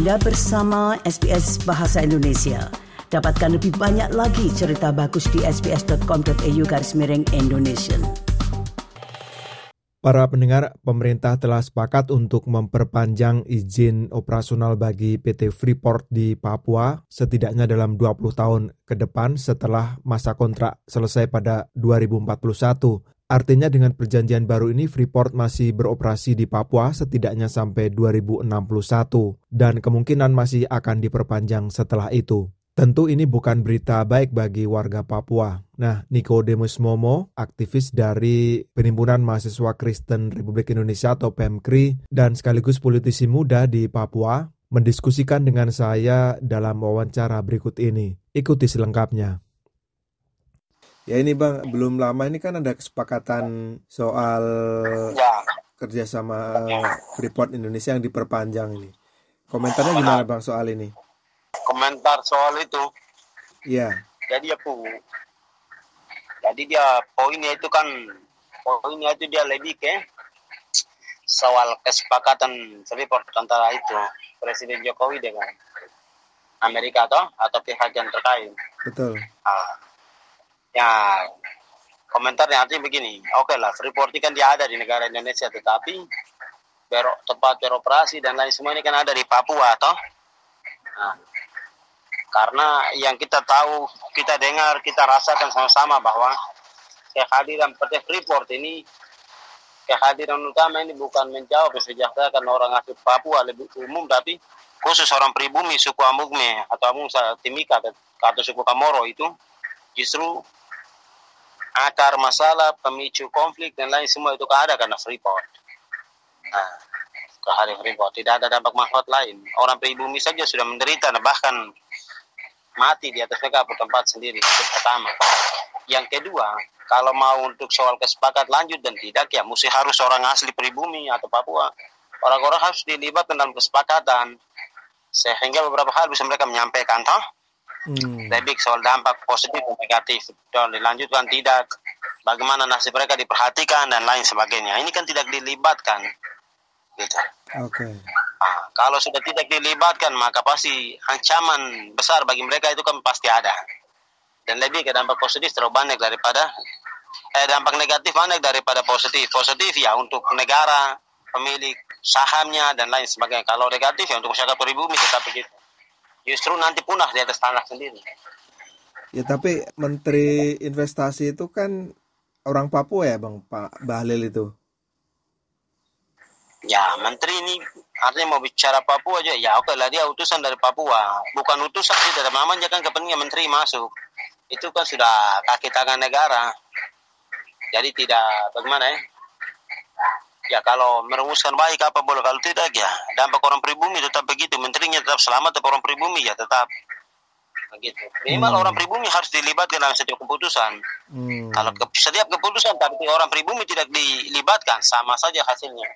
Anda bersama SBS Bahasa Indonesia. Dapatkan lebih banyak lagi cerita bagus di sbs.com.au garis miring Indonesia. Para pendengar, pemerintah telah sepakat untuk memperpanjang izin operasional bagi PT Freeport di Papua setidaknya dalam 20 tahun ke depan setelah masa kontrak selesai pada 2041. Artinya dengan perjanjian baru ini Freeport masih beroperasi di Papua setidaknya sampai 2061 dan kemungkinan masih akan diperpanjang setelah itu. Tentu ini bukan berita baik bagi warga Papua. Nah, Nicodemus Momo, aktivis dari Penimbunan Mahasiswa Kristen Republik Indonesia atau PEMKRI dan sekaligus politisi muda di Papua, mendiskusikan dengan saya dalam wawancara berikut ini. Ikuti selengkapnya. Ya ini bang, belum lama ini kan ada kesepakatan soal ya. kerjasama Freeport Indonesia yang diperpanjang ini. Komentarnya gimana bang soal ini? Komentar soal itu? Iya. Jadi ya pu, jadi dia poinnya itu kan poinnya itu dia lebih ke soal kesepakatan Freeport antara itu Presiden Jokowi dengan Amerika atau atau pihak yang terkait. Betul. Ah, ya komentarnya artinya begini. Oke lah Freeport kan dia ada di negara Indonesia tetapi ber tempat beroperasi dan lain semua ini kan ada di Papua toh. Nah, karena yang kita tahu kita dengar kita rasakan sama-sama bahwa kehadiran PT Freeport ini kehadiran utama ini bukan menjawab kesejahteraan orang asli Papua lebih umum tapi khusus orang pribumi suku Amugme atau Amungsa Timika atau suku Kamoro itu justru akar masalah, pemicu konflik dan lain semua itu ada karena Freeport. Nah, kehadiran Freeport tidak ada dampak manfaat lain. Orang pribumi saja sudah menderita, bahkan mati di atas mereka tempat sendiri. Itu pertama. Yang kedua, kalau mau untuk soal kesepakat lanjut dan tidak ya mesti harus orang asli pribumi atau Papua. Orang-orang harus dilibatkan dalam kesepakatan sehingga beberapa hal bisa mereka menyampaikan toh Hmm. Lebih soal dampak positif dan negatif. Dan dilanjutkan tidak. Bagaimana nasib mereka diperhatikan dan lain sebagainya. Ini kan tidak dilibatkan. Gitu. Oke. Okay. Nah, kalau sudah tidak dilibatkan maka pasti ancaman besar bagi mereka itu kan pasti ada. Dan lebih ke dampak positif terlalu banyak daripada eh dampak negatif banyak daripada positif. Positif ya untuk negara, pemilik sahamnya dan lain sebagainya. Kalau negatif ya untuk masyarakat pribumi tetap begitu justru nanti punah di atas tanah sendiri. Ya tapi Menteri Investasi itu kan orang Papua ya Bang Pak Bahlil itu. Ya Menteri ini artinya mau bicara Papua aja. Ya oke lah dia utusan dari Papua. Bukan utusan sih dalam namanya kan kepentingan Menteri masuk. Itu kan sudah kaki tangan negara. Jadi tidak bagaimana ya ya kalau merumuskan baik apa boleh. Kalau tidak ya dampak orang pribumi tetap begitu. Menterinya tetap selamat orang pribumi ya tetap. Begitu. Minimal hmm. orang pribumi harus dilibatkan dalam setiap keputusan. Hmm. kalau ke, setiap keputusan tapi orang pribumi tidak dilibatkan sama saja hasilnya.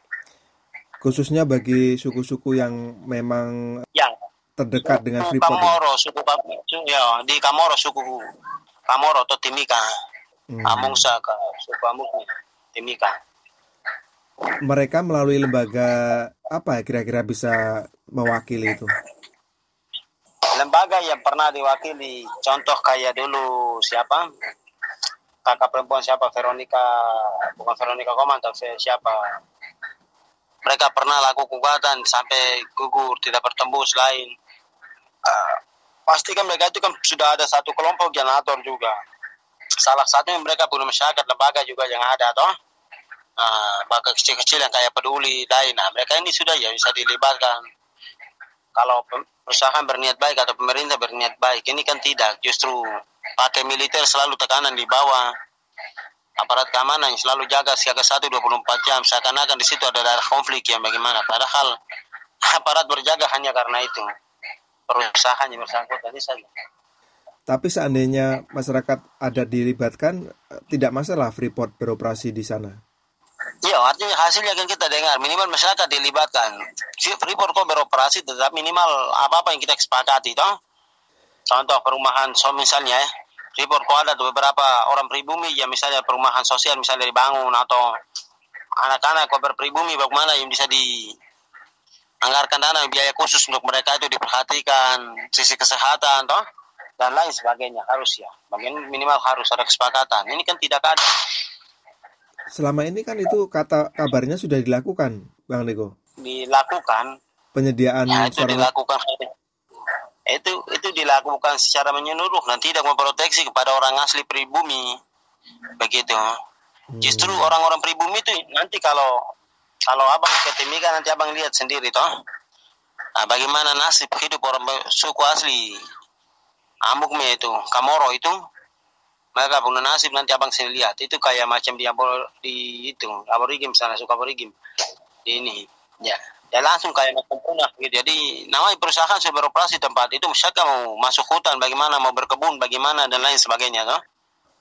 Khususnya bagi suku-suku yang memang yang terdekat suku dengan Freeport Kamoro suku ya di Kamoro suku Kamoro atau Timika. Hmm. Amungsa suku Amungsa Timika mereka melalui lembaga apa ya kira-kira bisa mewakili itu? Lembaga yang pernah diwakili, contoh kayak dulu siapa? Kakak perempuan siapa? Veronica, bukan Veronica Koman, tapi siapa? Mereka pernah laku gugatan sampai gugur, tidak bertembus lain. Uh, pasti kan mereka itu kan sudah ada satu kelompok atur juga. Salah satunya mereka punya masyarakat lembaga juga yang ada, toh uh, kecil-kecil yang kayak peduli lain nah mereka ini sudah ya bisa dilibatkan. Kalau perusahaan berniat baik atau pemerintah berniat baik ini kan tidak. Justru pakai militer selalu tekanan di bawah. Aparat keamanan yang selalu jaga siaga satu 24 jam. Seakan-akan di situ ada daerah konflik yang bagaimana? Padahal aparat berjaga hanya karena itu. Perusahaan yang bersangkutan ini saja. Tapi seandainya masyarakat ada dilibatkan tidak masalah Freeport beroperasi di sana Iya, artinya hasilnya kan kita dengar minimal masyarakat dilibatkan. Freeport kok beroperasi tetap minimal apa-apa yang kita sepakati, toh. Contoh perumahan, so misalnya ya, Freeport kok ada beberapa orang pribumi ya misalnya perumahan sosial misalnya dibangun atau anak-anak kok berpribumi bagaimana yang bisa di anggarkan dana biaya khusus untuk mereka itu diperhatikan sisi kesehatan toh dan lain sebagainya harus ya bagian minimal harus ada kesepakatan ini kan tidak ada selama ini kan itu kata kabarnya sudah dilakukan bang Niko dilakukan. Penyediaan ya, itu dilakukan. Itu itu dilakukan secara menyeluruh dan tidak memproteksi kepada orang asli pribumi. Begitu. Hmm. justru orang-orang pribumi itu nanti kalau kalau abang ke Timika nanti abang lihat sendiri toh. Nah, bagaimana nasib hidup orang suku asli? Amukme itu, Kamoro itu, mereka punya nasib nanti abang sini lihat. Itu kayak macam di di itu aborigim sana suka aborigim. Ini ya. Ya langsung kayak macam punah gitu. Jadi namanya perusahaan sudah beroperasi tempat itu misalkan mau masuk hutan bagaimana mau berkebun bagaimana dan lain sebagainya toh.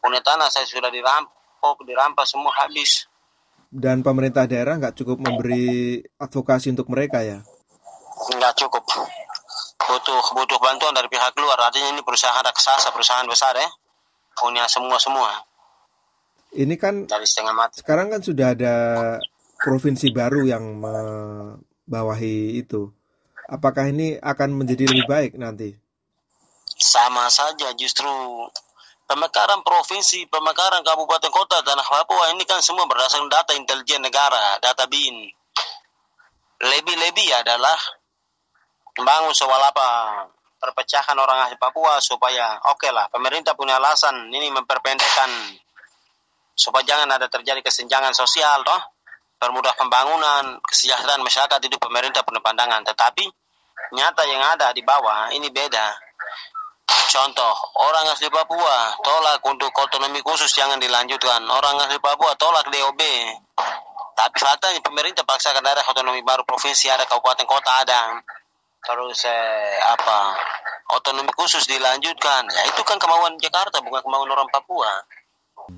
Punya tanah saya sudah dirampok dirampas semua habis. Dan pemerintah daerah nggak cukup memberi advokasi untuk mereka ya? Nggak cukup. Butuh butuh bantuan dari pihak luar. Artinya ini perusahaan raksasa perusahaan besar ya punya semua semua ini kan dari setengah mati. sekarang kan sudah ada provinsi baru yang membawahi itu. Apakah ini akan menjadi lebih baik nanti? Sama saja justru pemekaran provinsi pemekaran kabupaten kota tanah Papua ini kan semua berdasarkan data intelijen negara data bin lebih-lebih adalah membangun soal apa perpecahan orang asli Papua supaya oke okay lah pemerintah punya alasan ini memperpendekkan supaya jangan ada terjadi kesenjangan sosial toh. Permudah pembangunan kesejahteraan masyarakat itu pemerintah punya pandangan. Tetapi nyata yang ada di bawah ini beda. Contoh orang asli Papua tolak untuk otonomi khusus jangan dilanjutkan. Orang asli Papua tolak DOB tapi faktanya pemerintah paksakan daerah otonomi baru provinsi ada kabupaten kota ada terus eh, apa otonomi khusus dilanjutkan. Ya itu kan kemauan Jakarta bukan kemauan orang Papua.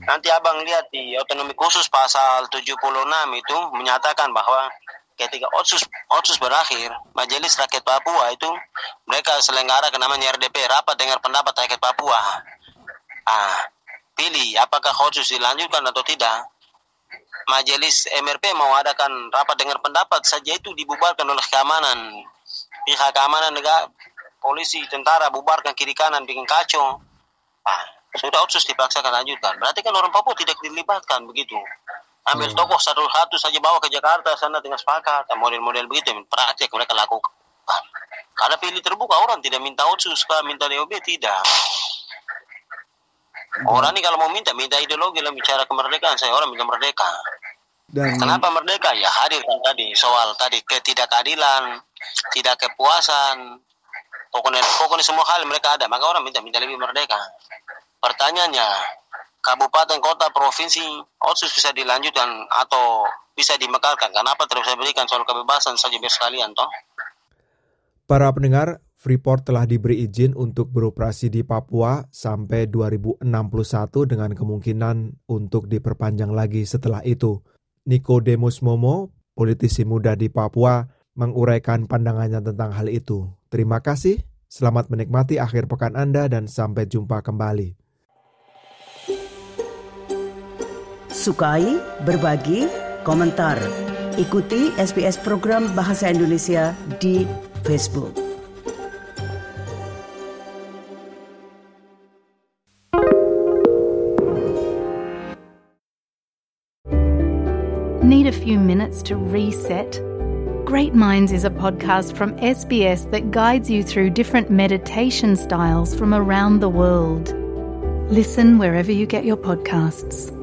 Nanti abang lihat di otonomi khusus pasal 76 itu menyatakan bahwa ketika otsus otsus berakhir majelis rakyat Papua itu mereka selenggara ke namanya RDP rapat dengar pendapat rakyat Papua. Ah pilih apakah otsus dilanjutkan atau tidak. Majelis MRP mau adakan rapat dengar pendapat saja itu dibubarkan oleh keamanan pihak keamanan negara, polisi, tentara bubarkan kiri kanan bikin kacau. Ah, sudah otsus dipaksakan lanjutkan. Berarti kan orang Papua tidak dilibatkan begitu. Ambil hmm. tokoh satu-satu saja bawa ke Jakarta sana dengan sepakat. Model-model begitu praktek mereka lakukan. Karena pilih terbuka orang tidak minta otsus, minta DOB tidak. Orang ini kalau mau minta, minta ideologi lah bicara kemerdekaan. Saya orang minta merdeka. Dan kenapa merdeka? Ya hadir kan tadi soal tadi ketidakadilan, tidak kepuasan, pokoknya pokoknya semua hal mereka ada. Maka orang minta minta lebih merdeka. Pertanyaannya, kabupaten, kota, provinsi, otsus bisa dilanjutkan atau bisa dimekarkan. Kenapa terus berikan soal kebebasan saja sekalian toh? Para pendengar, Freeport telah diberi izin untuk beroperasi di Papua sampai 2061 dengan kemungkinan untuk diperpanjang lagi setelah itu. Nikodemus Momo, politisi muda di Papua, menguraikan pandangannya tentang hal itu. Terima kasih, selamat menikmati akhir pekan Anda dan sampai jumpa kembali. Sukai, berbagi, komentar. Ikuti SBS program Bahasa Indonesia di Facebook. Need a few minutes to reset? Great Minds is a podcast from SBS that guides you through different meditation styles from around the world. Listen wherever you get your podcasts.